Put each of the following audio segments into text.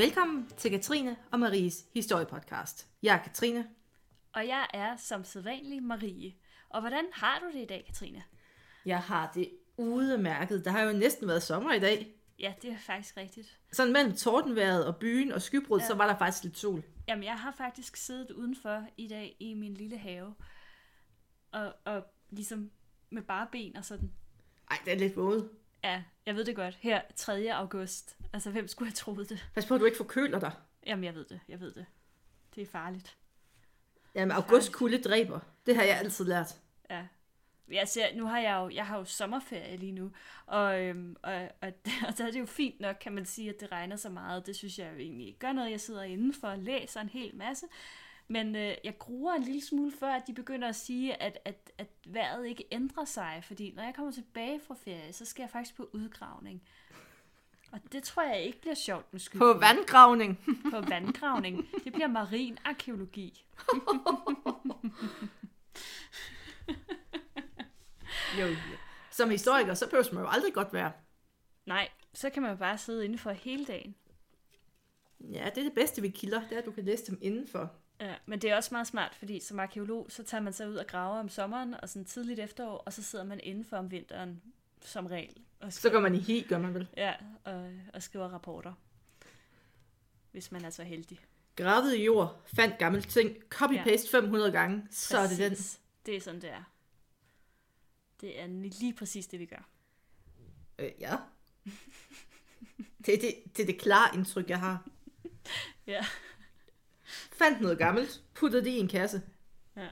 Velkommen til Katrine og Maries historiepodcast. Jeg er Katrine. Og jeg er som sædvanlig Marie. Og hvordan har du det i dag, Katrine? Jeg har det udmærket. Der har jo næsten været sommer i dag. Ja, det er faktisk rigtigt. Sådan mellem tordenværet og byen og skybrud, ja. så var der faktisk lidt sol. Jamen, jeg har faktisk siddet udenfor i dag i min lille have. Og, og ligesom med bare ben og sådan. Ej, det er lidt våde. Ja, jeg ved det godt. Her 3. august. Altså, hvem skulle have troet det? Pas på, at du ikke forkøler dig. Jamen, jeg ved det. Jeg ved det. Det er farligt. Jamen, august kulde dræber. Det har jeg altid lært. Ja. Jeg ser, nu har jeg jo, jeg har jo sommerferie lige nu, og, øhm, og, og, og så er det jo fint nok, kan man sige, at det regner så meget. Det synes jeg jo egentlig ikke gør noget. Jeg sidder indenfor og læser en hel masse. Men øh, jeg gruer en lille smule før, at de begynder at sige, at, at, at vejret ikke ændrer sig. Fordi når jeg kommer tilbage fra ferie, så skal jeg faktisk på udgravning. Og det tror jeg ikke bliver sjovt med skylden. På vandgravning. På vandgravning. Det bliver marin arkeologi. jo, jo. Som historiker, så behøver man jo aldrig godt være. Nej, så kan man jo bare sidde indenfor hele dagen. Ja, det er det bedste ved kilder, det er, at du kan læse dem indenfor. Ja, men det er også meget smart, fordi som arkeolog, så tager man sig ud og graver om sommeren og sådan tidligt efterår, og så sidder man indenfor om vinteren som regel. Og Så går man i hi, gør man vel? Ja, og, og skriver rapporter. Hvis man er så heldig. Gravet i jord, fandt gammel ting, copy-paste ja. 500 gange, så præcis. er det den. Det er sådan, det er. Det er lige præcis det, vi gør. Øh, ja. det, er det, det er det klare indtryk, jeg har. ja. Fandt noget gammelt, puttede det i en kasse. Ja.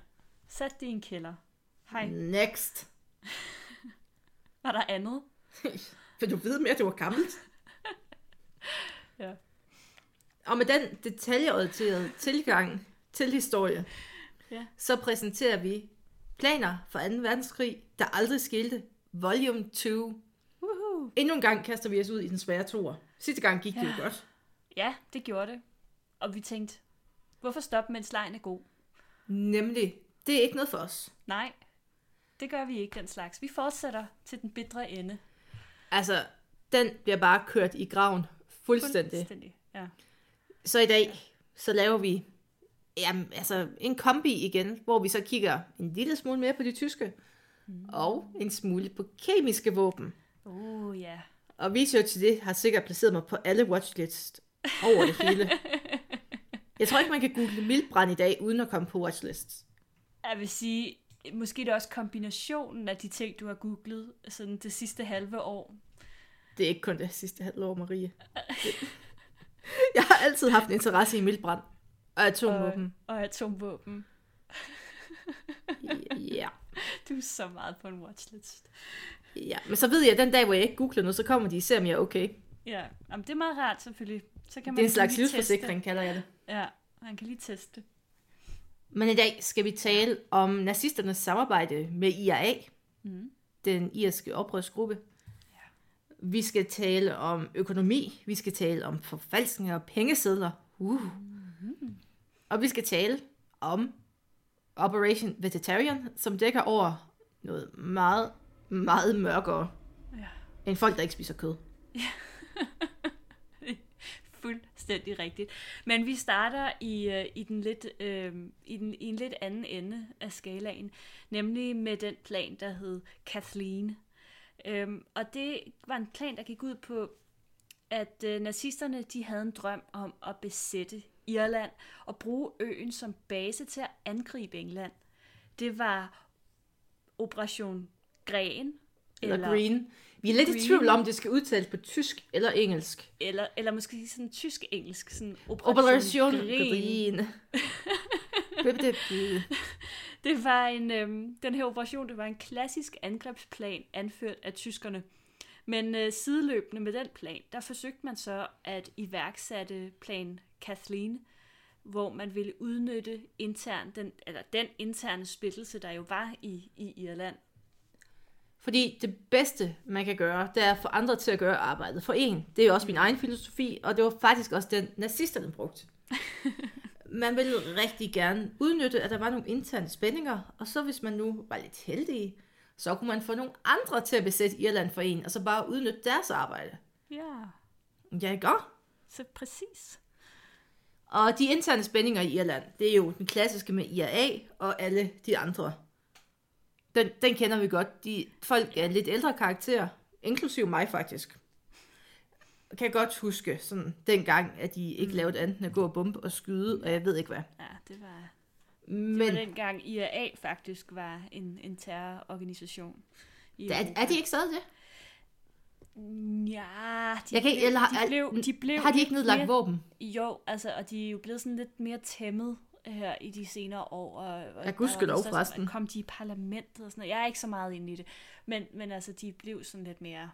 Sat det i en kælder. Hej. Next. Var der andet? Vil du vide mere, at det var gammelt? ja. Og med den detaljeorienterede tilgang til historie, ja. så præsenterer vi planer for 2. verdenskrig, der aldrig skilte, volume 2. Woohoo. Endnu en gang kaster vi os ud i den svære tor. Sidste gang gik ja. det jo godt. Ja, det gjorde det. Og vi tænkte, hvorfor stoppe, mens lejen er god? Nemlig, det er ikke noget for os. Nej, det gør vi ikke den slags. Vi fortsætter til den bitre ende. Altså, den bliver bare kørt i graven fuldstændig. Fuldstændig, ja. Så i dag, så laver vi jamen, altså, en kombi igen, hvor vi så kigger en lille smule mere på de tyske, mm. og en smule på kemiske våben. Oh, ja. Yeah. Og research det har sikkert placeret mig på alle watchlist over det hele. Jeg tror ikke, man kan google mildbrand i dag, uden at komme på watchlist. Jeg vil sige, måske det er også kombinationen af de ting, du har googlet sådan det sidste halve år. Det er ikke kun det sidste halve år, Marie. Jeg har altid haft en interesse i mildbrand og atomvåben. Og, og atomvåben. ja. Du er så meget på en watchlist. Ja, men så ved jeg, at den dag, hvor jeg ikke googler noget, så kommer de og ser, om jeg er okay. Ja, Jamen, det er meget rart selvfølgelig. Så kan man det er en slags livsforsikring, kalder jeg det. Ja, man kan lige teste. Men i dag skal vi tale om nazisternes samarbejde med IRA, mm. den irske oprørsgruppe. Ja. Vi skal tale om økonomi, vi skal tale om forfalskninger og pengesedler. Uh. Mm-hmm. Og vi skal tale om Operation Vegetarian, som dækker over noget meget, meget mørkere ja. end folk, der ikke spiser kød. Ja. fuldstændig rigtigt. Men vi starter i, øh, i, den lidt, øh, i, den, i en lidt anden ende af skalaen, nemlig med den plan, der hed Kathleen. Øhm, og det var en plan, der gik ud på, at øh, nazisterne de havde en drøm om at besætte Irland og bruge øen som base til at angribe England. Det var Operation Gren. Eller, eller Green. Vi er lidt Green. i tvivl om, det skal udtales på tysk eller engelsk. Eller, eller måske sådan tysk-engelsk. Sådan Operation, Operation Green. det var en, øhm, den her operation, det var en klassisk angrebsplan anført af tyskerne. Men øh, sideløbende med den plan, der forsøgte man så at iværksætte plan Kathleen, hvor man ville udnytte intern, den, eller den interne splittelse, der jo var i, i Irland. Fordi det bedste, man kan gøre, det er at få andre til at gøre arbejdet for en. Det er jo også min egen filosofi, og det var faktisk også den, nazisterne brugte. man ville rigtig gerne udnytte, at der var nogle interne spændinger, og så hvis man nu var lidt heldig, så kunne man få nogle andre til at besætte Irland for en, og så bare udnytte deres arbejde. Ja. Ja, ikke så præcis. Og de interne spændinger i Irland, det er jo den klassiske med IRA og alle de andre. Den, den kender vi godt. De, folk er lidt ældre karakterer, inklusive mig faktisk. Jeg kan godt huske sådan dengang, at de ikke lavede andet end at gå og bombe og skyde, og jeg ved ikke hvad. Ja, det var, det Men var dengang IRA faktisk var en, en terrororganisation. Er, er de ikke stadig det? Ja, de, Jeg kan ikke, eller, de, blev, de blev har de ikke nedlagt mere, våben? Jo, altså, og de er jo blevet sådan lidt mere tæmmet her i de senere år. Og, og var vist også- forresten. Kom de i parlamentet og sådan noget. Jeg er ikke så meget inde i det. Men, men altså, de blev sådan lidt mere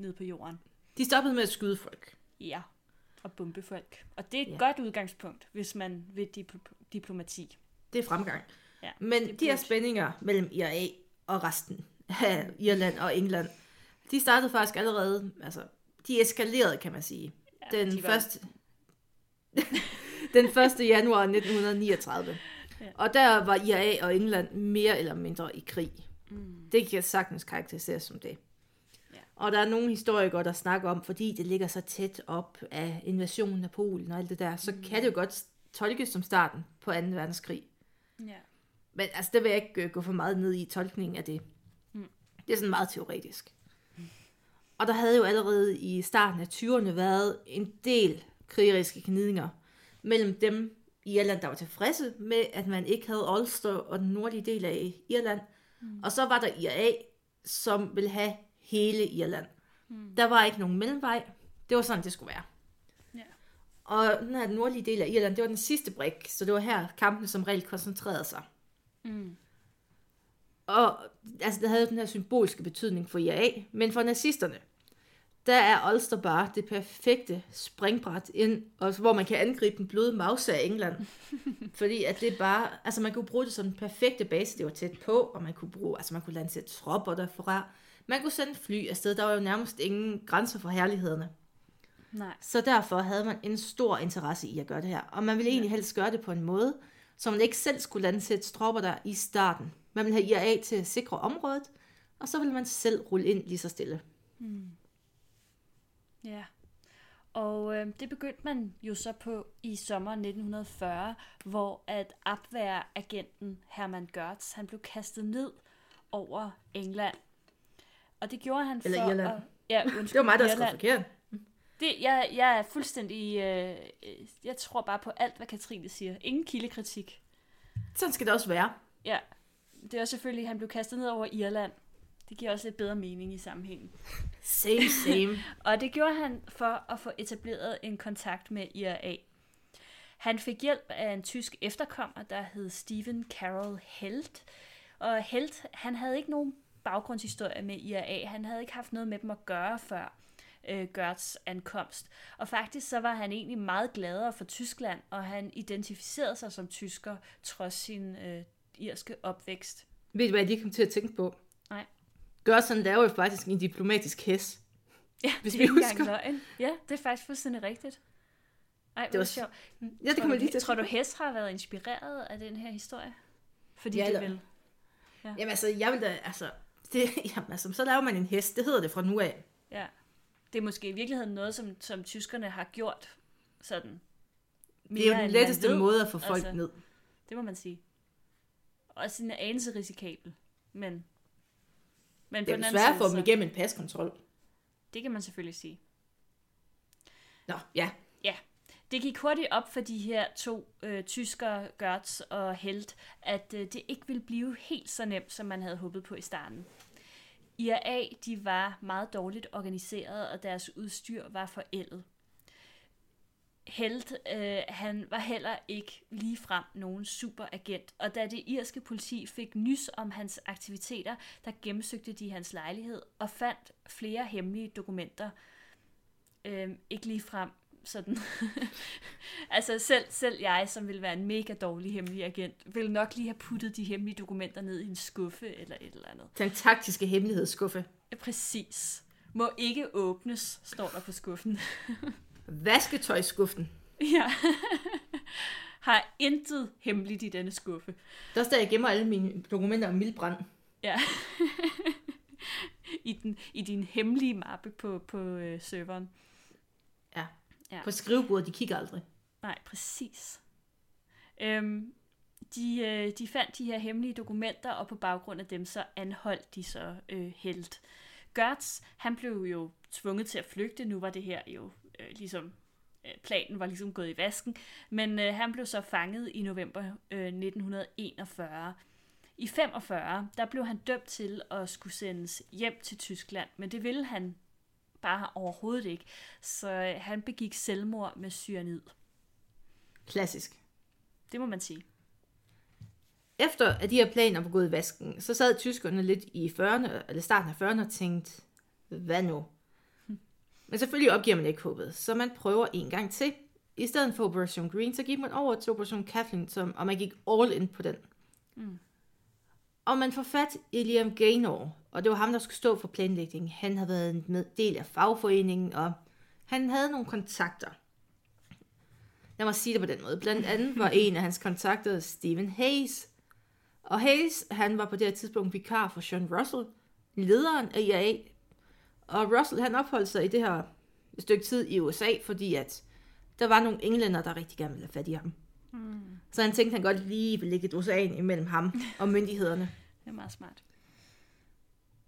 nede på jorden. De stoppede med at skyde folk. Ja, og bombe folk. Og det er et Ja. godt udgangspunkt, hvis man vil dipl- diplomati. Det er fremgang. Ja, Men det de her spændinger mellem IRA og resten af Irland og England, de startede faktisk allerede, altså, de eskalerede, kan man sige. Ja, den, de var- første, den 1. januar 1939. Ja. Og der var IRA og England mere eller mindre i krig. Mm. Det kan sagtens karakteriseres som det. Ja. Og der er nogle historikere, der snakker om, fordi det ligger så tæt op af invasionen af Polen og alt det der, så Mm. kan det jo godt tolkes som starten på 2. verdenskrig. Ja. Men altså, det vil jeg ikke øh, gå for meget ned i tolkningen af det. Mm. Det er sådan meget teoretisk. Og der havde jo allerede i starten af 20'erne været en del krigeriske gnidninger mellem dem i Irland, der var tilfredse med, at man ikke havde Ulster og den nordlige del af Irland. Mm. Og så var der IRA, som ville have hele Irland. Mm. Der var ikke nogen mellemvej. Det var sådan, det skulle være. Ja. Og den her nordlige del af Irland, det var den sidste brik, så det var her kampen som regel koncentrerede sig. Mm. Og altså, det havde den her symbolske betydning for IRA, men for nazisterne, der er Ulster bare det perfekte springbræt ind, og hvor man kan angribe den bløde mause af England. Fordi at det bare, altså man kunne bruge det som den perfekte base, det var tæt på, og man kunne bruge, altså man kunne landsætte tropper derfra. Man kunne sende fly afsted, der var jo nærmest ingen grænser for herlighederne. Nej. Så derfor havde man en stor interesse i at gøre det her. Og man ville egentlig helst gøre det på en måde, så man ikke selv skulle landsætte tropper der i starten. Man ville have IRA til at sikre området, og så ville man selv rulle ind lige så stille. Ja. Og øh, det begyndte man jo så på i sommeren 1940, hvor at Abwehr-agenten Hermann Görz, han blev kastet ned over England. Og det gjorde han Eller for Irland. At, ja, undskyld, Det var mig, der skrev forkert. Det, jeg, jeg er fuldstændig... Øh, øh, jeg tror bare på alt, hvad Katrine siger. Ingen kildekritik. Sådan skal det også være. Ja, det er selvfølgelig, at han blev kastet ned over Irland. Det giver også lidt bedre mening i sammenhængen. Same, same. Og det gjorde han for at få etableret en kontakt med IRA. Han fik hjælp af en tysk efterkommer, der hed Stephen Carroll Helt. Og Helt, han havde ikke nogen baggrundshistorie med IRA. Han havde ikke haft noget med dem at gøre før øh, Gertz ankomst. Og faktisk så var han egentlig meget gladere for Tyskland, og han identificerede sig som tysker, trods sin øh, irske opvækst. Ved du, hvad jeg lige kom til at tænke på? Nej. Gør sådan laver jo faktisk en diplomatisk hæs. Ja, Hvis det vi er ikke engang husker. løgn. Ja, det er faktisk fuldstændig rigtigt. Ej, det var sjovt. Ja, det du, lige til tror du, Hess har været inspireret af den her historie? Fordi Ja, ja, det vil. på. Jamen altså, jeg vil da, altså, det, jamen, altså, så laver man en hest. Det hedder det fra nu af. Ja. Det er måske i virkeligheden noget, som, som tyskerne har gjort sådan Det er jo den letteste ved. måde at få folk Altså, ned. Det må man sige. Også en anelse risikabel. Men, men Det er svært at få dem igennem en paskontrol. Det kan man selvfølgelig sige. Nå, ja. Det gik hurtigt op for de her to øh, tyskere, Gertz og Helt, at øh, det ikke ville blive helt så nemt, som man havde håbet på i starten. IRA de var meget dårligt organiseret, og deres udstyr var forældet. Helt, øh, han var heller ikke ligefrem nogen superagent, og da det irske politi fik nys om hans aktiviteter, der gennemsøgte de hans lejlighed og fandt flere hemmelige dokumenter. Øh, ikke ligefrem sådan. altså selv, selv jeg, som ville være en mega dårlig hemmelig agent, ville nok lige have puttet de hemmelige dokumenter ned i en skuffe eller et eller andet. Den taktiske hemmelighedsskuffe. Ja, præcis. Må ikke åbnes, står der på skuffen. Vasketøjskuffen. ja. Har intet hemmeligt i denne skuffe. Der er der, jeg gemmer alle mine dokumenter om mildbrand. Ja. I, den, I din hemmelige mappe på, på øh, serveren. Ja. Ja. På skrivebordet, de kigger aldrig. Nej, præcis. Øhm, de, øh, de fandt de her hemmelige dokumenter, og på baggrund af dem så anholdt de så øh, Helt. Gertz, han blev jo tvunget til at flygte. Nu var det her jo øh, ligesom øh, planen var ligesom gået i vasken, men øh, han blev så fanget i november øh, 1941. I 45, der blev han dømt til at skulle sendes hjem til Tyskland, men det ville han bare overhovedet ikke. Så øh, han begik selvmord med cyanid. Klassisk. Det må man sige. Efter at de her planer var gået i vasken, så sad tyskerne lidt i 40'erne, eller starten af 40'erne og tænkte, hvad nu? Men selvfølgelig opgiver man ikke håbet, så man prøver en gang til. I stedet for Operation Green, så gik man over til Operation Kathleen, som, og man gik all in på den. Mm. Og man får fat i Liam Gaynor, og det var ham, der skulle stå for planlægningen. Han havde været en del af fagforeningen, og han havde nogle kontakter. Lad mig sige det på den måde. Blandt andet var en af hans kontakter Stephen Hayes. Og Hayes, han var på det her tidspunkt vikar for Sean Russell, lederen af IAA. Og Russell, han opholdt sig i det her stykke tid i USA, fordi at der var nogle englænder, der rigtig gerne ville have fat i ham. Mm. Så han tænkte, han godt lige ville lægge et ocean imellem ham og myndighederne. Det er meget smart.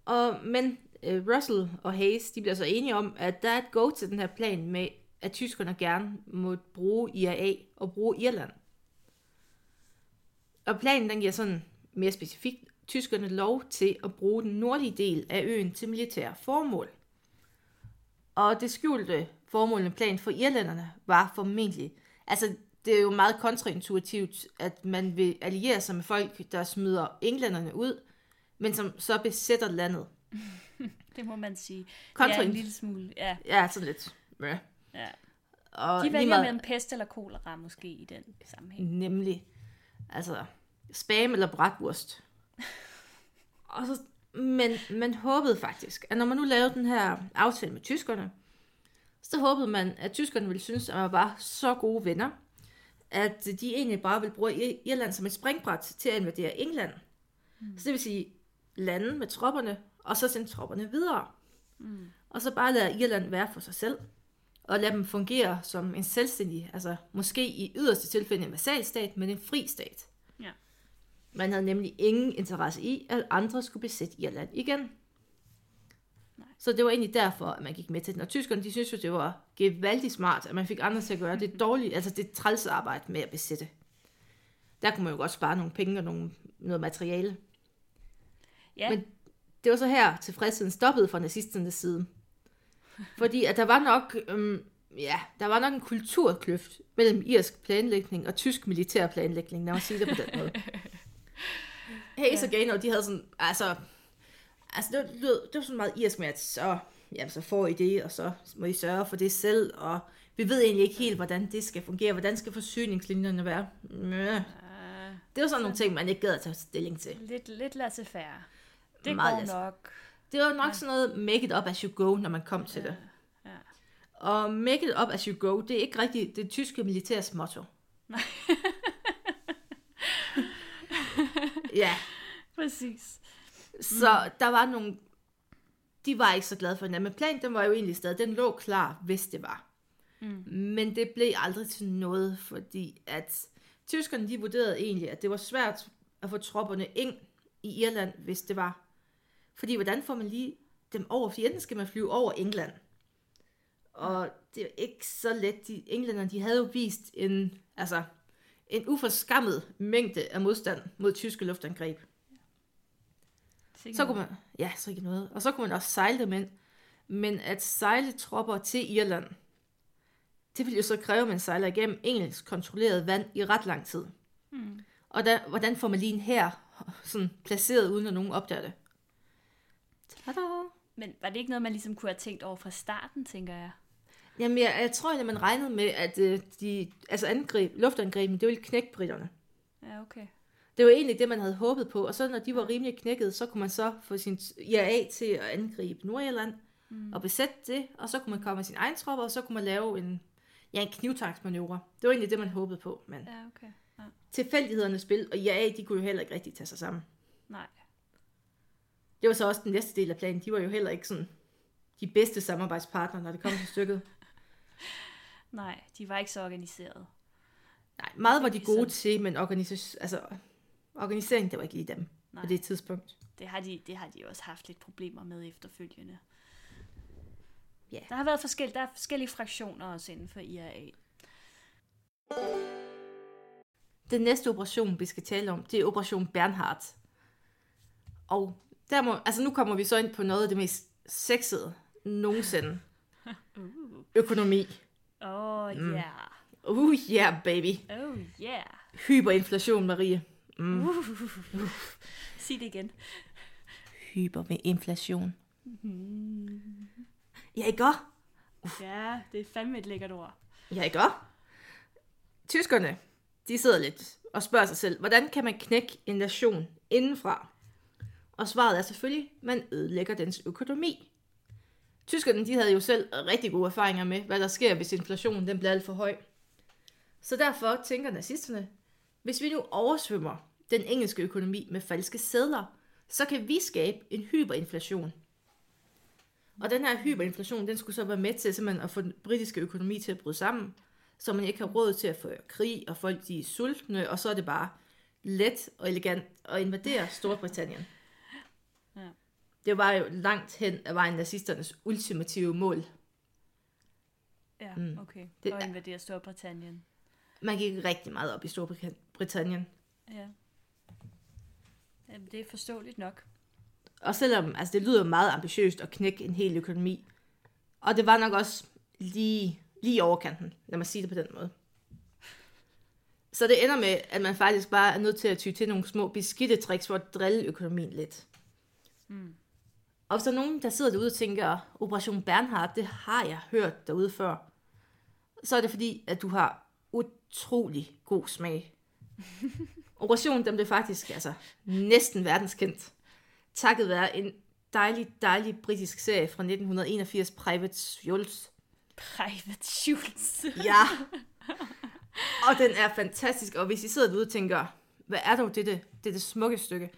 Og, men øh, Russell og Hayes, de bliver så enige om, at der er et go til den her plan med, at tyskerne gerne må bruge IAA og bruge Irland. Og planen den giver sådan mere specifikt tyskerne lov til at bruge den nordlige del af øen til militære formål. Og det skjulte formålende plan for irlænderne var formentlig, altså det er jo meget kontraintuitivt, at man vil alliere sig med folk, der smider englænderne ud, men som så besætter landet. Det må man sige. Kontra- Ja, en lille smule. Ja, Ja, sådan lidt. Ja. ja. Og De vælger meget- mellem pest eller kolera måske i den sammenhæng. Nemlig. Altså, spam eller bratwurst. Og så, men man håbede faktisk, at når man nu lavede den her aftale med tyskerne, så håbede man, at tyskerne ville synes, at man var så gode venner, at de egentlig bare ville bruge Ir- Irland som et springbræt til at invadere England. Mm. Så det vil sige, lande med tropperne, og så sende tropperne videre. Mm. Og så bare lade Irland være for sig selv, og lade dem fungere som en selvstændig, altså måske i yderste tilfælde en vasalstat, men en fri stat. Man havde nemlig ingen interesse i, at andre skulle besætte Irland igen. Nej. Så det var egentlig derfor, at man gik med til den. Og tyskerne, de synes jo, det var gevaldigt smart, at man fik andre til at gøre det dårlige, altså det trælse arbejde med at besætte. Der kunne man jo godt spare nogle penge og nogle, noget materiale. Ja, Men- Det var så her, tilfredsheden stoppede fra nazisternes side. Fordi at der var nok, øhm, ja, der var nok en kulturkløft mellem irsk planlægning og tysk militær planlægning, lad mig sige det på den måde. Hayes Ja. og Gaynor, de havde sådan, altså, altså det, var, det, var- sådan meget irsk med, at så, jamen, så får I det, og så må I sørge for det selv, og vi ved egentlig ikke helt, hvordan det skal fungere, hvordan skal forsyningslinjerne være. Møh. Det var sådan nogle ting, man ikke gad at tage stilling til. lidt, lidt laissez-faire. Det Meget går nok. Det var nok sådan noget make it up as you go, når man kom til det. Ja. Og make it up as you go, det er ikke rigtigt det tyske militærs motto. Nej. Ja, Præcis. så der var nogle... De var ikke så glade for hinanden, men planen den var jo egentlig stadig, den lå klar, hvis det var. Mm. Men det blev aldrig til noget, fordi at tyskerne de vurderede egentlig, at det var svært at få tropperne ind i Irland, hvis det var. Fordi hvordan får man lige dem over? For enten skal man flyve over England. Og det er ikke så let. De, englænderne de havde jo vist en, altså, en uforskammet mængde af modstand mod tyske luftangreb. Sikkert. Så kunne man, ja, så ikke noget. Og så kunne man også sejle dem ind. Men at sejle tropper til Irland, det ville jo så kræve, at man sejler igennem engelsk kontrolleret vand i ret lang tid. Mm. Og der, hvordan får man lige en her sådan placeret, uden at nogen opdager det? Tada! Men var det ikke noget, man ligesom kunne have tænkt over fra starten, tænker jeg? Jamen, jeg, jeg tror, at man regnede med, at øh, de, altså angreb, luftangrebene, det ville knække britterne. Ja, okay. Det var egentlig det, man havde håbet på. Og så når de var rimelig knækket, så kunne man så få sin IRA til at angribe Nordirland mm. og besætte det. Og så kunne man komme med sin egen tropper, og så kunne man lave en, ja, en knivtangsmanøvre. Det var egentlig det, man håbede på. Men Ja, okay. Ja. tilfældighedernes spil, og IRA, de kunne jo heller ikke rigtig tage sig sammen. Nej. Det var så også den næste del af planen. De var jo heller ikke sådan de bedste samarbejdspartnere, når det kom til stykket. Nej, de var ikke så organiseret. Nej, meget var de gode til, men organisa- altså, organisering, det var ikke lige dem Nej. på det tidspunkt. Det har, de, det har de også haft lidt problemer med efterfølgende. Ja. Der har været forskellige, der er forskellige fraktioner også inden for IRA. Den næste operation, vi skal tale om, det er Operation Bernhardt. Og der må, altså nu kommer vi så ind på noget af det mest sexede nogensinde. Uh. Økonomi. Oh, Mm. yeah. Uh, yeah, baby. Oh, yeah. Hyperinflation, Marie. Mm. Uh. Sig det igen. Hyperinflation. Mm. Ja, ikke også? Ja, det er fandme et lækkert ord. Ja, ikke også? Tyskerne, de sidder lidt og spørger sig selv, hvordan kan man knække en nation indenfra? Og svaret er selvfølgelig, man ødelægger dens økonomi. Tyskerne, de havde jo selv rigtig gode erfaringer med, hvad der sker, hvis inflationen den bliver alt for høj. Så derfor tænker nazisterne, hvis vi nu oversvømmer den engelske økonomi med falske sedler, så kan vi skabe en hyperinflation. Og den her hyperinflation, den skulle så være med til simpelthen at få den britiske økonomi til at bryde sammen, så man ikke har råd til at få krig, og folk de er sultne, og så er det bare let og elegant at invadere Storbritannien. Det var jo langt hen af vejen nazisternes ultimative mål. Ja, Mm. okay. Det og er- invadere Storbritannien. Man gik rigtig meget op i Storbritannien. Ja. Jamen, det er forståeligt nok. Og selvom altså det lyder meget ambitiøst at knække en hel økonomi, og det var nok også lige, lige overkanten, lad mig sige det på den måde. Så det ender med, at man faktisk bare er nødt til at ty til nogle små beskidte tricks for at drille økonomien lidt. Mm. Og hvis der er nogen, der sidder derude og tænker, Operation Bernhard, det har jeg hørt derude før, så er det fordi, at du har utrolig god smag. Operationen, den blev faktisk altså, næsten verdenskendt. Takket være en dejlig, dejlig britisk serie fra 1981, Private Schultz. Private Schultz. Ja. Og den er fantastisk, og hvis I sidder derude og tænker, hvad er dog dette, dette smukke stykke,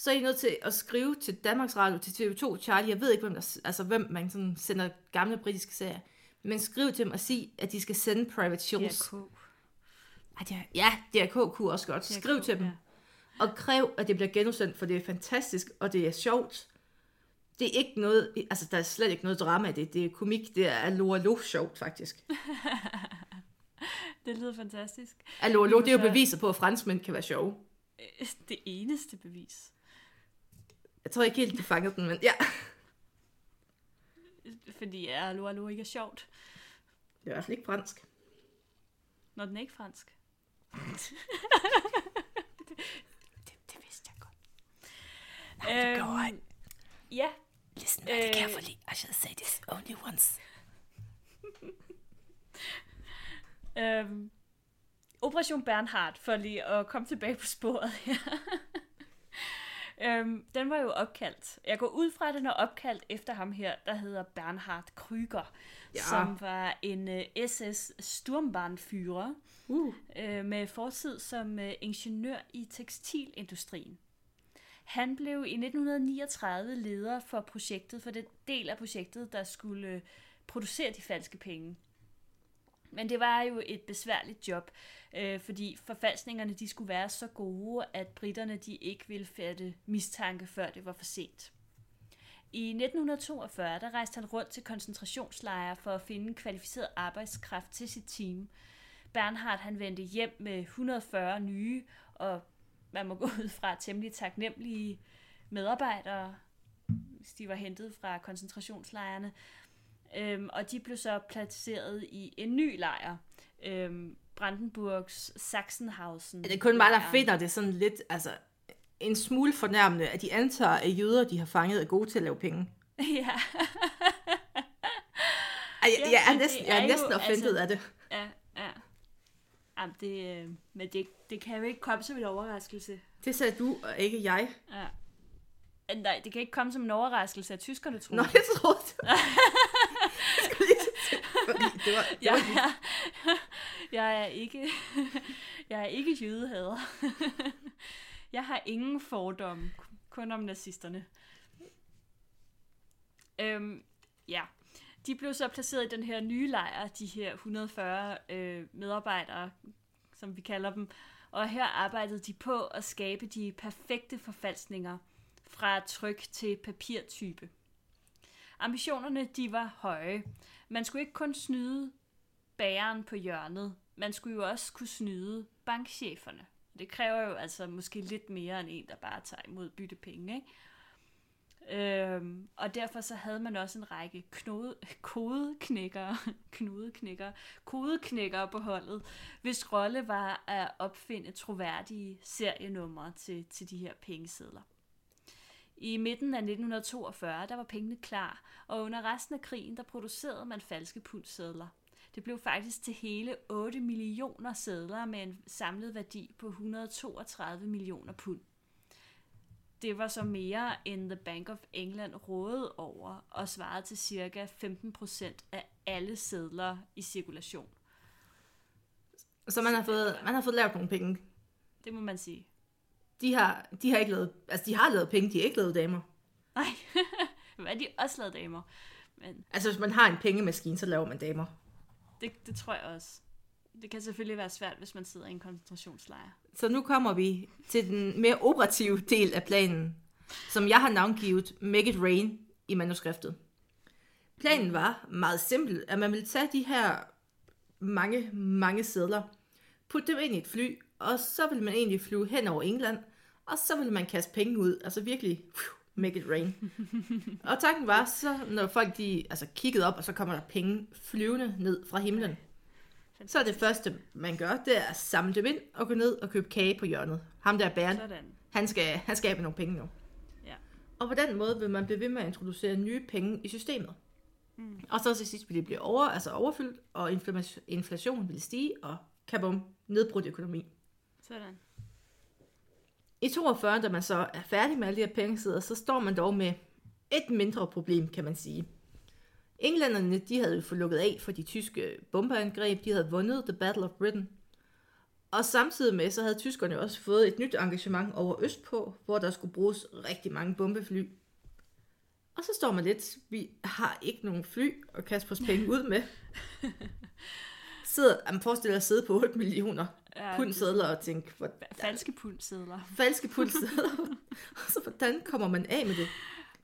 så er I nødt til at skrive til Danmarks Radio, til TV2, Charlie, jeg ved ikke, hvem, der, altså, hvem man sådan sender gamle britiske serier, men skriv til dem og sig, at de skal sende Private Schultz. DRK. Ej, det er, ja, DRK kunne også godt. Skriv DRK, til dem, ja. og kræv, at det bliver genudsendt, for det er fantastisk, og det er sjovt. Det er ikke noget, altså der er slet ikke noget drama i det, det er komik, det er allo allo sjovt faktisk. Det lyder fantastisk. Allo må det er jo beviser på, at franskmænd kan være sjove. Øh, Det eneste bevis. Jeg tror ikke helt, du fangede den, men ja. Fordi ja, allo, allo ikke er sjovt. Det er i hvert fald ikke fransk. Når den er ikke fransk. det, det, det vidste jeg godt. Øhm, ja, Listen very Øh, carefully. I shall say this only once. Øhm, Operation Bernhard, for lige at komme tilbage på sporet her. Øhm, den var jo opkaldt. Jeg går ud fra, at den er opkaldt efter ham her, der hedder Bernhard Krüger, Ja. som var en uh, SS Sturmbahnführer Uh. øh, med fortid som øh, ingeniør i tekstilindustrien. Han blev i 1939 leder for projektet, for den del af projektet, der skulle øh, producere de falske penge. Men det var jo et besværligt job, øh, fordi forfalskningerne de skulle være så gode, at britterne de ikke ville fatte mistanke, før det var for sent. I 1942 der rejste han rundt til koncentrationslejre for at finde kvalificeret arbejdskraft til sit team. Bernhard han vendte hjem med 140 nye og man må gå ud fra temmelig taknemmelige medarbejdere, hvis de var hentet fra koncentrationslejrene. Øhm, og de blev så placeret i en ny lejr, øhm, Brandenburgs Sachsenhausen. Det er kun mig, der finder det sådan lidt, altså en smule fornærmende, at de antager, at jøder, de har fanget, er gode til at lave penge. ja, Ej, jeg, jeg er næsten, jeg er næsten offentet altså- af det. ja, ja. Jamen, det, øh, men det, det kan jo ikke komme som en overraskelse. Det sagde du, og ikke jeg. Ja. Øh, Nej, det kan ikke komme som en overraskelse, at tyskerne tror Nå, det. jeg troede det. Jeg skulle lige til- fordi det var, det Jeg var er, jeg er ikke, jeg er ikke jødehader. Jeg har ingen fordomme, kun om nazisterne. Øhm, ja. De blev så placeret i den her nye lejr, de her 140 øh, medarbejdere, som vi kalder dem. Og her arbejdede de på at skabe de perfekte forfalskninger fra tryk til papirtype. Ambitionerne de var høje. Man skulle ikke kun snyde bæren på hjørnet, man skulle jo også kunne snyde bankcheferne. Det kræver jo altså måske lidt mere end en, der bare tager imod byttepenge, ikke? Øhm, og derfor så havde man også en række knode, kodeknækkere, knudeknækkere, kodeknækkere på holdet, hvis rolle var at opfinde troværdige serienumre til, til de her pengesedler. I midten af 1942, der var pengene klar, og under resten af krigen, der producerede man falske pundsedler. Det blev faktisk til hele 8 millioner sedler med en samlet værdi på 132 millioner pund. Det var så mere end The Bank of England rådede over og svarede til cirka 15% af alle sedler i cirkulation. Så man har fået, man har fået lavet nogle penge. Det må man sige. De har, de har ikke lavet, altså de har lavet penge, de har ikke lavet damer. Nej, hvad de også lavet damer. Men Altså hvis man har en pengemaskine, så laver man damer. det, det tror jeg også. Det kan selvfølgelig være svært, hvis man sidder i en koncentrationslejr. Så nu kommer vi til den mere operative del af planen, som jeg har navngivet Make It Rain i manuskriptet. Planen var meget simpel, at man ville tage de her mange, mange sædler, putte dem ind i et fly, og så ville man egentlig flyve hen over England, og så ville man kaste penge ud, altså virkelig make it rain. og tanken var, så når folk de, altså kiggede op, og så kommer der penge flyvende ned fra himlen, så er det første, man gør, det er at samle dem ind og gå ned og købe kage på hjørnet. Ham der bæren, Sådan. han skal, han skal have nogle penge nu. Ja. Og på den måde vil man blive ved med at introducere nye penge i systemet. Mm. Og så til sidst vil det blive over, altså overfyldt, og inflationen vil stige, og kabum, nedbrudt økonomi. Sådan. I 42, da man så er færdig med alle de her pengesedler, så står man dog med et mindre problem, kan man sige. Englænderne, de havde jo fået lukket af for de tyske bombeangreb, de havde vundet The Battle of Britain. Og samtidig med, så havde tyskerne også fået et nyt engagement over Østpå, hvor der skulle bruges rigtig mange bombefly. Og så står man lidt, vi har ikke nogen fly at kaste vores penge ud med. Sidder, man forestiller at sidde på 8 millioner Ja, pundsedler og tænke, hvor, Falske pundsedler. falske pundsedler. og så hvordan kommer man af med det?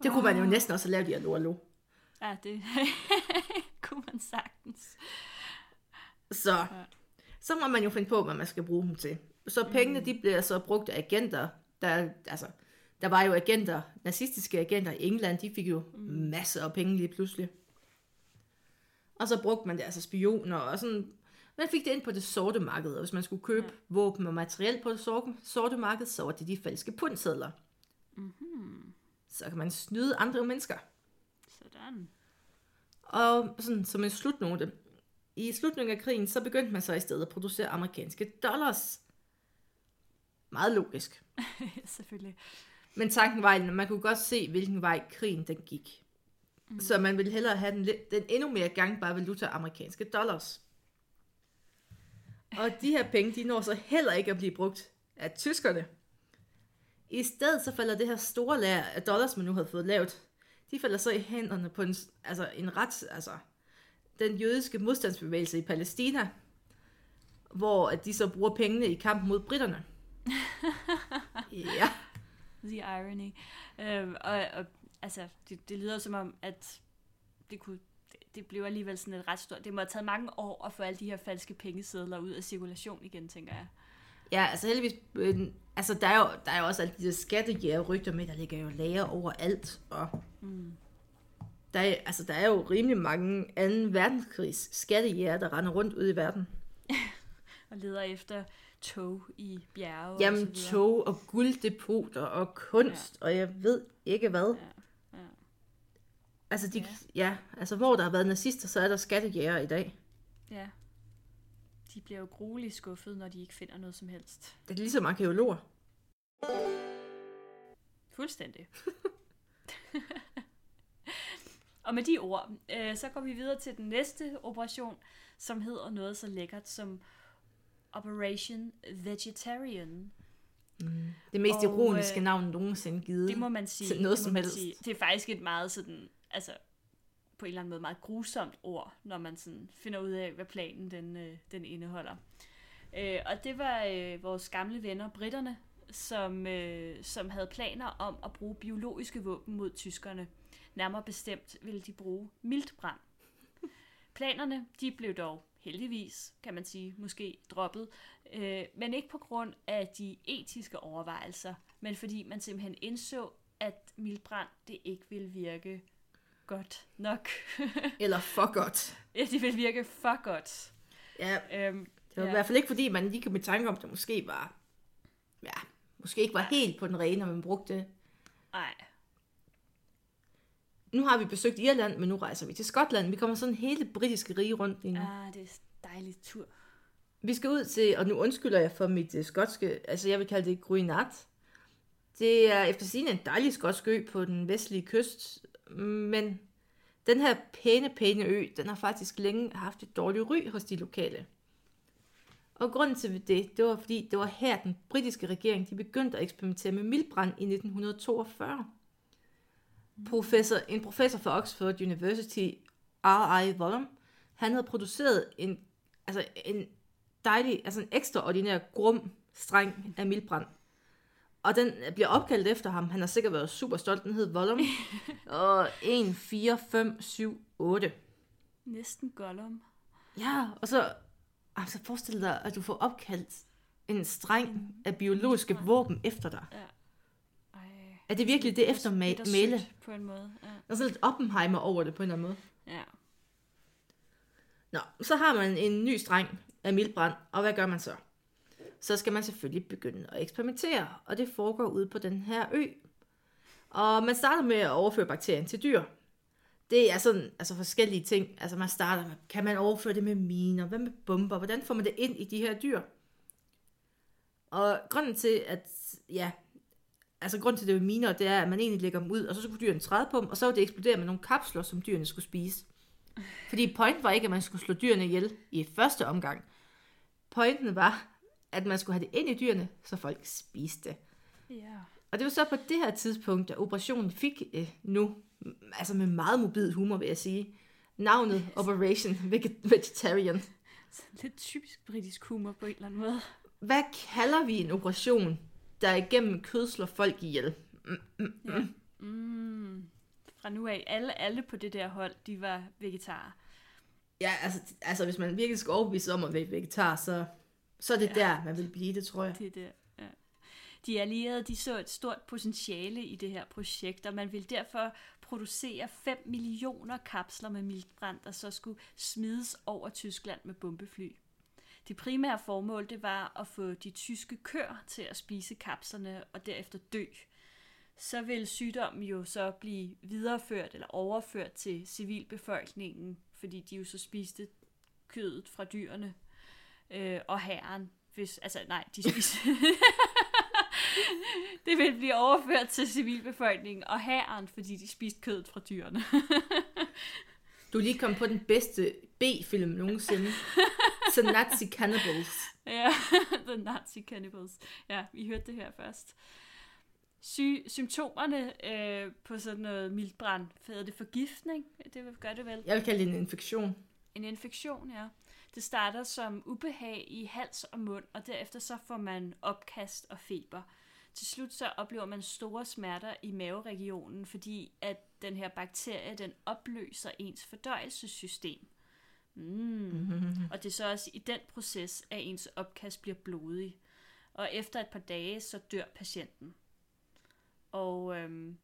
Det kunne man jo næsten også have lavet i Allo Allo. Ja, det kunne man sagtens. Så, så må man jo finde på, hvad man skal bruge dem til. Så pengene, de bliver så brugt af agenter. Der, altså, der var jo agenter, nazistiske agenter i England, de fik jo masser af penge lige pludselig. Og så brugte man det, altså spioner og sådan. Man fik det ind på det sorte marked, og hvis man skulle købe våben og materiel på det sorte, sorte marked, så var det de falske pundsedler. Mm-hmm. Så kan man snyde andre mennesker. Sådan. Og sådan som en slutnote. I slutningen af krigen, så begyndte man så i stedet at producere amerikanske dollars. Meget logisk. Selvfølgelig. Men tanken var, at man kunne godt se, hvilken vej krigen den gik. Mm. Så man ville hellere have den, den endnu mere gangbare valuta, amerikanske dollars. Og de her penge, de når så heller ikke at blive brugt af tyskerne. I stedet så falder det her store lager af dollars, man nu havde fået lavet, de falder så i hænderne på en, altså en ret, altså den jødiske modstandsbevægelse i Palæstina, hvor at de så bruger pengene i kampen mod britterne. ja. The irony. Øhm, og, og altså, det, det lyder som om, at det kunne det, blev alligevel sådan et ret stort... Det må have taget mange år at få alle de her falske pengesedler ud af cirkulation igen, tænker jeg. Ja, altså heldigvis, øh, altså der er, jo, der er jo også alle de der skattejæger rygter med, der ligger jo lager overalt, og mm. der, er, altså, der er jo rimelig mange anden verdenskrigs skattejæger, der render rundt ude i verden. Og leder efter tog i bjerge og Jamen videre. tog og gulddepoter og kunst, ja. og jeg ved ikke hvad. Ja. Altså, de, ja. ja, altså hvor der har været nazister, så er der skattejæger i dag. Ja. De bliver jo grueligt skuffet, når de ikke finder noget som helst. Det er ligesom arkeologer. Fuldstændig. og med de ord, øh, så går vi videre til den næste operation, som hedder noget så lækkert som Operation Vegetarian. Det mest Og, ironiske øh, navn nogensinde givet. Det må man sige. til noget som helst. Sige. Det er faktisk et meget sådan, altså, på en eller anden måde meget grusomt ord, når man sådan finder ud af, hvad planen den, øh, den indeholder. Øh, og det var øh, vores gamle venner, britterne, som, øh, som havde planer om at bruge biologiske våben mod tyskerne. Nærmere bestemt ville de bruge miltbrand. Planerne de blev dog heldigvis, kan man sige, måske droppet, øh, men ikke på grund af de etiske overvejelser, men fordi man simpelthen indså, at mildbrand det ikke ville virke godt nok. Eller for godt. ja, det ville virke for godt. Ja, Øhm, det var ja. ja. i hvert fald ikke, fordi man lige kom i tanke om, at det måske var, ja, måske ikke var helt på den rene, når man brugte det. Ej, Nu har vi besøgt Irland, men nu rejser vi til Skotland. Vi kommer sådan hele britiske rige rundt lige nu. ah, det er en dejlig tur. Vi skal ud til, og nu undskylder jeg for mit uh, skotske, altså jeg vil kalde det Gruinat. Det er efter sigende en dejlig skotsk ø på den vestlige kyst, men den her pæne, pæne ø, den har faktisk længe haft et dårligt ry hos de lokale. Og grunden til det, det var fordi, det var her den britiske regering, de begyndte at eksperimentere med mildbrand i 1942. Professor, en professor fra Oxford University, R.I. Vollum, han havde produceret en, altså en dejlig, altså en ekstraordinær grum streng af mildbrand. Og den bliver opkaldt efter ham. Han har sikkert været super stolt. Den hed Vollum. og 1, 4, 5, 7, 8. Næsten Gollum. Ja, og så altså forestil dig, at du får opkaldt en streng af biologiske våben efter dig. Ja. Ej. Er det virkelig det efter male? Bittersødt På en måde. Ja. Der er sådan lidt Oppenheimer over det på en eller anden måde. ja. Nå, så har man en ny streng af mildbrand, og hvad gør man så? Så skal man selvfølgelig begynde at eksperimentere, og det foregår ude på den her ø. Og man starter med at overføre bakterien til dyr. Det er sådan, altså forskellige ting. Altså man starter med, kan man overføre det med miner? Hvad med bomber? Hvordan får man det ind i de her dyr? Og grunden til, at, ja, altså grunden til, det med miner, det er, at man egentlig lægger dem ud, og så skulle dyrene træde på dem, og så ville det eksplodere med nogle kapsler, som dyrene skulle spise. Fordi pointen var ikke, at man skulle slå dyrene ihjel i første omgang. Pointen var, at man skulle have det ind i dyrene, så folk spiste det. Ja. Og det var så på det her tidspunkt, at operationen fik øh, nu, mm, altså med meget mobil humor vil jeg sige, navnet Operation Veget- Vegetarian. Sådan lidt typisk britisk humor på en eller anden måde. Hvad kalder vi en operation, der igennem kød slår folk ihjel? Ja. Mm. Fra nu af, alle, alle på det der hold, de var vegetarer. Ja, altså, altså hvis man virkelig skal overbevise om at være vegetar, så, så er det ja. der, man vil blive det, tror jeg. Det er det, ja. De allierede de så et stort potentiale i det her projekt, og man ville derfor producere 5 millioner kapsler med miltbrand, der så skulle smides over Tyskland med bombefly. Det primære formål det var at få de tyske køer til at spise kapslerne og derefter dø. Så vil sygdommen jo så blive videreført eller overført til civilbefolkningen, fordi de jo så spiste kødet fra dyrene øh, og herren. Hvis, altså nej, de spiste... det vil blive overført til civilbefolkningen og herren, fordi de spiste kødet fra dyrene. Du er lige kommet på den bedste B-film nogensinde. Så Nazi Cannibals. ja, The Nazi Cannibals. Ja, vi hørte det her først. Sy- symptomerne øh, på sådan noget mildbrand, hedder det forgiftning? Det gør det vel. Jeg vil kalde det en infektion. En infektion, ja. Det starter som ubehag i hals og mund, og derefter så får man opkast og feber. Til slut så oplever man store smerter i maveregionen, fordi at den her bakterie, den opløser ens fordøjelsessystem. Mm. Og det er så også i den proces, at ens opkast bliver blodig. Og efter et par dage, så dør patienten. Og øhm,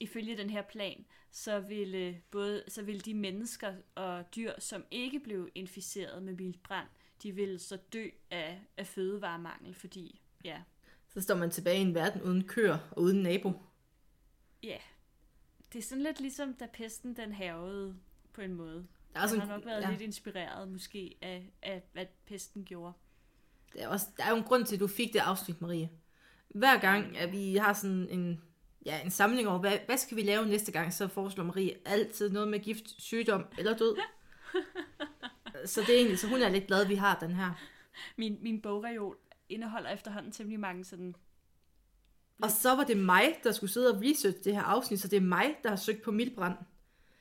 ifølge den her plan, så ville, både, så ville de mennesker og dyr, som ikke blev inficeret med vildbrand, de ville så dø af, af fødevaremangel, fordi, ja, Så står man tilbage i en verden uden køer og uden nabo. ja, det er sådan lidt ligesom, da pesten den havede på en måde. Der er, Jeg en, har nok været ja, lidt inspireret måske af, af, hvad pesten gjorde. der, er også, der er jo en grund til, at du fik det afsnit, Marie. Hver gang, at vi har sådan en, ja, en samling over, hvad, hvad skal vi lave næste gang, så foreslår Marie altid noget med gift, sygdom eller død. så det er egentlig, så hun er lidt glad, vi har den her. Min, min bogreol indeholder efterhånden temmelig mange sådan Og så var det mig, der skulle sidde og research det her afsnit, så det er mig, der har søgt på mildbrand.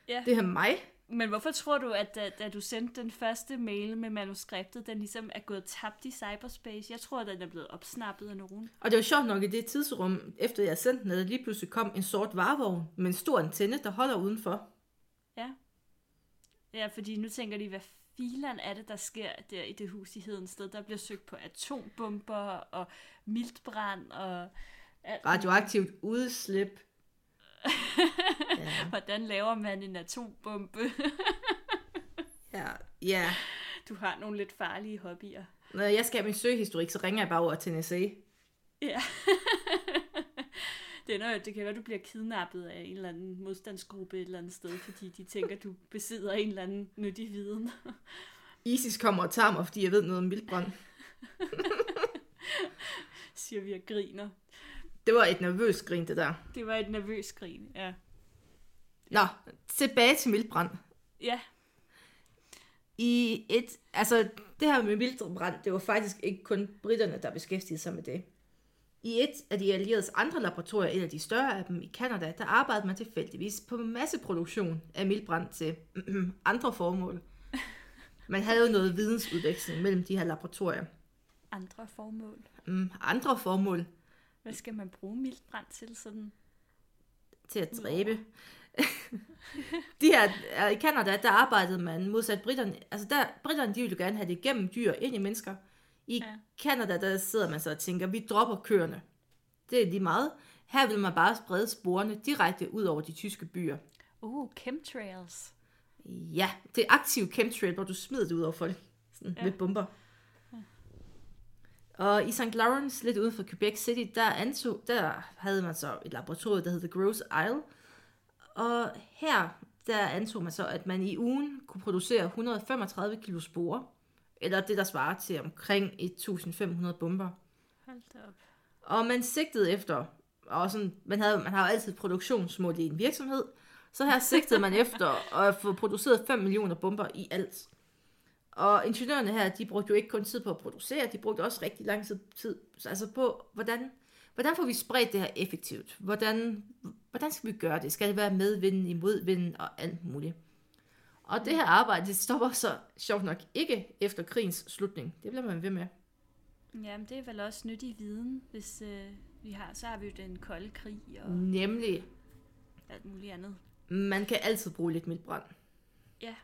Ja. Det er mig. Men hvorfor tror du, at da, da du sendte den første mail med manuskriptet, den ligesom er gået tabt i cyberspace? Jeg tror, at den er blevet opsnappet af nogen. Og det var sjovt nok i det tidsrum, efter jeg sendte den, at der lige pludselig kom en sort varevogn med en stor antenne, der holder udenfor. Ja. Ja, fordi nu tænker de, hvad filan er det, der sker der i det hus i Hedensted? Der bliver søgt på atombomber og mildbrand og... alt Radioaktivt udslip. Ja, Hvordan laver man en atombombe? ja, ja. Du har nogle lidt farlige hobbyer. Når jeg skal have min søgehistorik, så ringer jeg bare over til NSA. Ja. det, er noget, det kan være, du bliver kidnappet af en eller anden modstandsgruppe et eller andet sted, fordi de tænker, du besidder en eller anden nyttig viden. ISIS kommer og tager mig, fordi jeg ved noget om mildbrand. Siger vi og griner. Det var et nervøst grin, det der. Det var et nervøst grin, ja. Nå, tilbage til mildbrand. Ja, I et, altså det her med mildbrand, det var faktisk ikke kun britterne, der beskæftigede sig med det. I et af de allieredes andre laboratorier, et af de større af dem i Kanada, der arbejdede man tilfældigvis på masseproduktion af mildbrand til andre formål. Man havde jo noget vidensudveksling mellem de her laboratorier. andre formål. Mm, andre formål Hvad skal man bruge mildbrand til sådan? til at dræbe. de her, i Canada, der arbejdede man modsat britterne. Altså der, britterne, de ville gerne have det igennem dyr ind i mennesker. I Ja. der sidder man så og tænker, vi dropper køerne. Det er lige meget. Her vil man bare sprede sporene direkte ud over de tyske byer. Uh, chemtrails. Ja, det er aktiv chemtrail, hvor du smider det ud over folk sådan, ja. med bomber. Og i St. Lawrence, lidt uden for Quebec City, der, antog, der havde man så et laboratorium, der hed The Gross Isle. Og her, der antog man så, at man i ugen kunne producere 135 kilo sporer, eller det, der svarer til omkring 1500 bomber. Hold da op. Og man sigtede efter, og sådan, man, havde, man har jo altid produktionsmål i en virksomhed, så her sigtede man efter at få produceret 5 millioner bomber i alt. Og ingeniørerne her, de brugte jo ikke kun tid på at producere, de brugte også rigtig lang tid, tid altså på, hvordan, hvordan får vi spredt det her effektivt? Hvordan, hvordan skal vi gøre det? Skal det være medvinden, imodvinden og alt muligt? Og det her arbejde, det stopper så sjovt nok ikke efter krigens slutning. Det bliver man ved med. Jamen, det er vel også nyttig viden, hvis øh, vi har, så har vi jo den kolde krig og Nemlig, alt muligt andet. man kan altid bruge lidt mildbrand. Ja.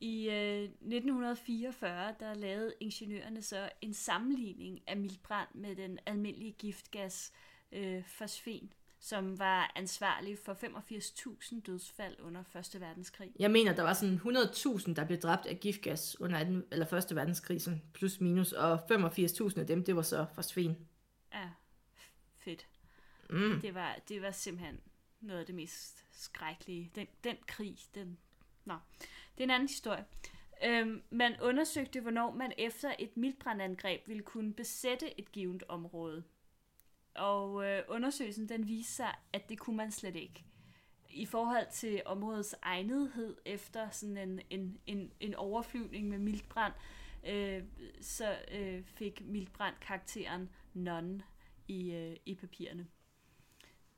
I øh, 1944, der lavede ingeniørerne så en sammenligning af mildbrand med den almindelige giftgas øh, fosfen, som var ansvarlig for 85.000 dødsfald under 1. verdenskrig. Jeg mener, der var sådan 100.000, der blev dræbt af giftgas under den, eller første verdenskrig, sådan plus minus, og 85.000 af dem, det var så fosfen. Ja, fedt. Mm. Det var, det var simpelthen noget af det mest skrækkelige. Den, den krig, den... Nå, det er en anden historie. Øhm, man undersøgte, hvornår man efter et mildbrandangreb ville kunne besætte et givet område. Og øh, undersøgelsen den viste sig, at det kunne man slet ikke. I forhold til områdets egnethed efter sådan en, en, en, en overflyvning med mildbrand, øh, så øh, fik mildbrand karakteren none i, øh, i papirerne.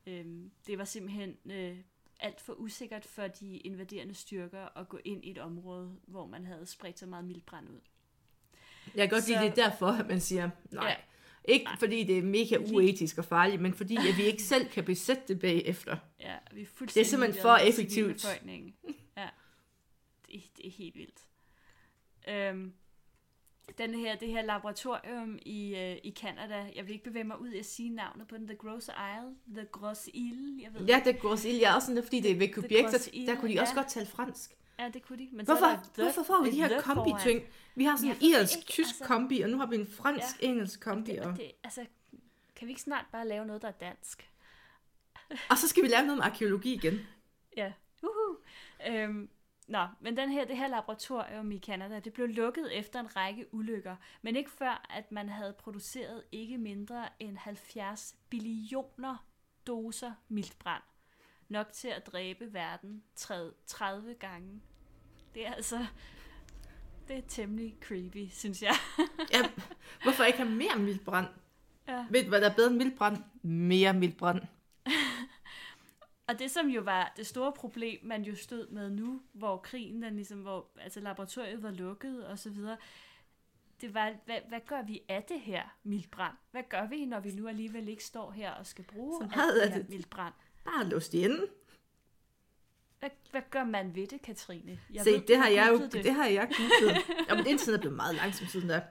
Øh, det var simpelthen øh, alt for usikkert for de invaderende styrker at gå ind i et område, hvor man havde spredt så meget mildbrand ud. Jeg kan godt lide, Så- det er derfor, at man siger, nej. Ja. Ikke Nej. fordi det er mega uetisk og farligt, men fordi at vi ikke selv kan besætte det bagefter. Ja, vi er fuldstændig Det er simpelthen for effektivt. Ja, det, det er helt vildt. Øhm, den her, det her laboratorium i, øh, i Canada, jeg vil ikke bevæge mig ud i at sige navnet på den, The Gross Isle, The Gross Isle, jeg ved Ja, det går ild. Jeg er også sådan, fordi det er ved Quebec, til der kunne de også ja. godt tale fransk. Ja, det kunne de. Men Hvorfor, så der the, hvorfor får vi de her the kombi-ting? Vi har sådan en ved det irsk, ikke, tysk altså. kombi, og nu har vi en fransk-engelsk kombi. Det, Og, det, altså, kan vi ikke snart bare lave noget, der er dansk? og så skal vi lave noget med arkeologi igen. Ja. Uhu. Øhm, nå, men den her, det her laboratorium i Canada, det blev lukket efter en række ulykker, men ikke før, at man havde produceret ikke mindre end 70 billioner doser mildbrand. Nok til at dræbe verden 30 30 gange. Det er altså... Det er temmelig creepy, synes jeg. Ja, hvorfor ikke have mere mildbrand? Ja. Ved du, hvad der er bedre end mildbrand? Mere mildbrand. Og det som jo var det store problem, man jo stod med nu, hvor krigen, den ligesom, hvor altså laboratoriet var lukket og så videre, det var, hvad, hvad gør vi af det her mildbrand? Hvad gør vi, når vi nu alligevel ikke står her og skal bruge Så det er her det- mildbrand? Bare låst inde. Hvad, hvad gør man ved det, Katrine? Jeg Se, ved, det har jeg jo det. det har jeg googlet. Jamen, internettet er blevet meget langsomt siden da.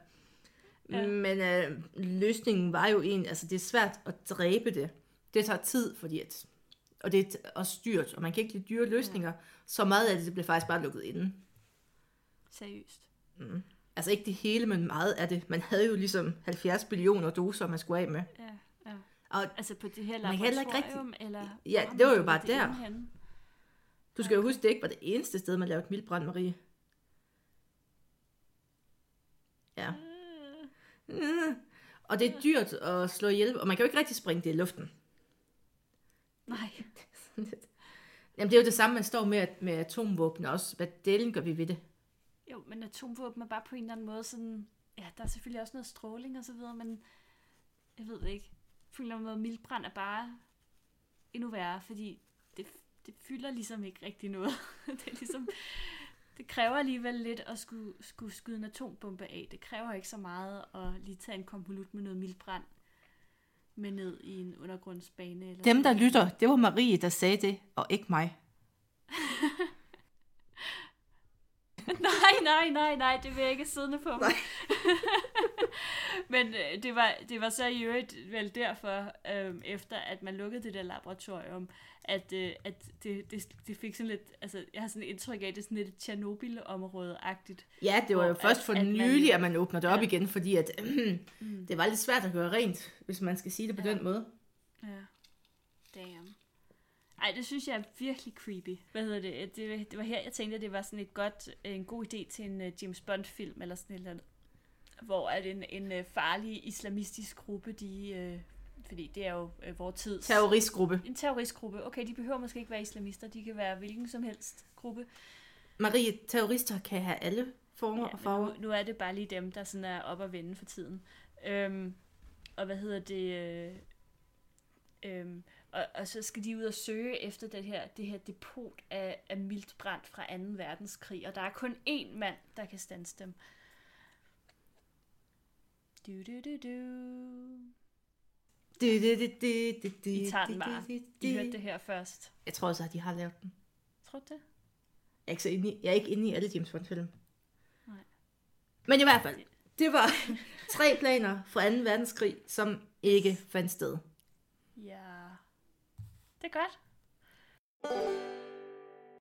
Ja. Men øh, løsningen var jo en, altså det er svært at dræbe det. Det tager tid, fordi at, og det er også dyrt, og man kan ikke lide dyre løsninger. Så meget af det, det blev faktisk bare lukket inde. Seriøst. Altså ikke det hele, men meget af det. Man havde jo ligesom 70 billioner doser, man skulle af med. Ja, ja. Og Altså på det her laboratorium, eller... Ja, det var jo bare der. henne? du skal jo huske, det ikke var det eneste sted, man lavede mildbrand, Marie. Ja. Mm. Og det er dyrt at slå ihjel, og man kan jo ikke rigtig springe det i luften. Nej. Jamen, det er jo det samme, man står med, med atomvåben også. Hvad delen gør vi ved det? Jo, men atomvåben er bare på en eller anden måde sådan... Ja, der er selvfølgelig også noget stråling og så videre, men jeg ved det ikke. På en eller anden måde, mildbrand er bare endnu værre, fordi det, det fylder ligesom ikke rigtig noget. det er ligesom... Det kræver alligevel lidt at skulle, skulle skyde en atombombe af. Det kræver ikke så meget at lige tage en konvolut med noget mildbrand med ned i en undergrundsbane. Eller Dem, der lytter, det var Marie, der sagde det, og ikke mig. Nej, nej, nej, nej, det vil jeg ikke siddende på mig. Men øh, det var, det var så i øvrigt vel derfor, øh, efter at man lukkede det der laboratorium, at, øh, at det, det, det fik sådan lidt, altså jeg har sådan et indtryk af, at det er sådan lidt Tjernobyl-område-agtigt. Ja, det var jo først at- for at man nylig, jo- at man åbner det op Ja. igen, fordi at, det var lidt svært at gøre rent, hvis man skal sige det på Ja. den måde. Ja. Damn. Ej, det synes jeg er virkelig creepy. Hvad hedder det? Det, det var her, jeg tænkte, at det var sådan et godt, en god idé til en uh, James Bond-film, eller sådan et eller andet. Hvor at en, en uh, farlig islamistisk gruppe, de... Uh, fordi det er jo uh, vores tids... Terroristgruppe. En terroristgruppe. Okay, de behøver måske ikke være islamister. De kan være hvilken som helst gruppe. Marie, terrorister kan have alle former Ja, og farver. nu, nu er det bare lige dem, der sådan er op at vende for tiden. Øhm, og hvad hedder det? Øh, øhm, og, og så skal de ud og søge efter det her, det her depot af, af mildt brand fra 2. verdenskrig. Og der er kun én mand, der kan standse dem. Du, du, du, du. Du, du, du, du, du, du, I tager den bare. I hørte det her først. Jeg tror også, at de har lavet den. Tror du det? Jeg er ikke, så inde i, jeg er ikke inde i alle James Bond-film. Nej. Men i hvert fald, det var tre planer fra 2. verdenskrig, som ikke fandt sted. Ja. Det er godt.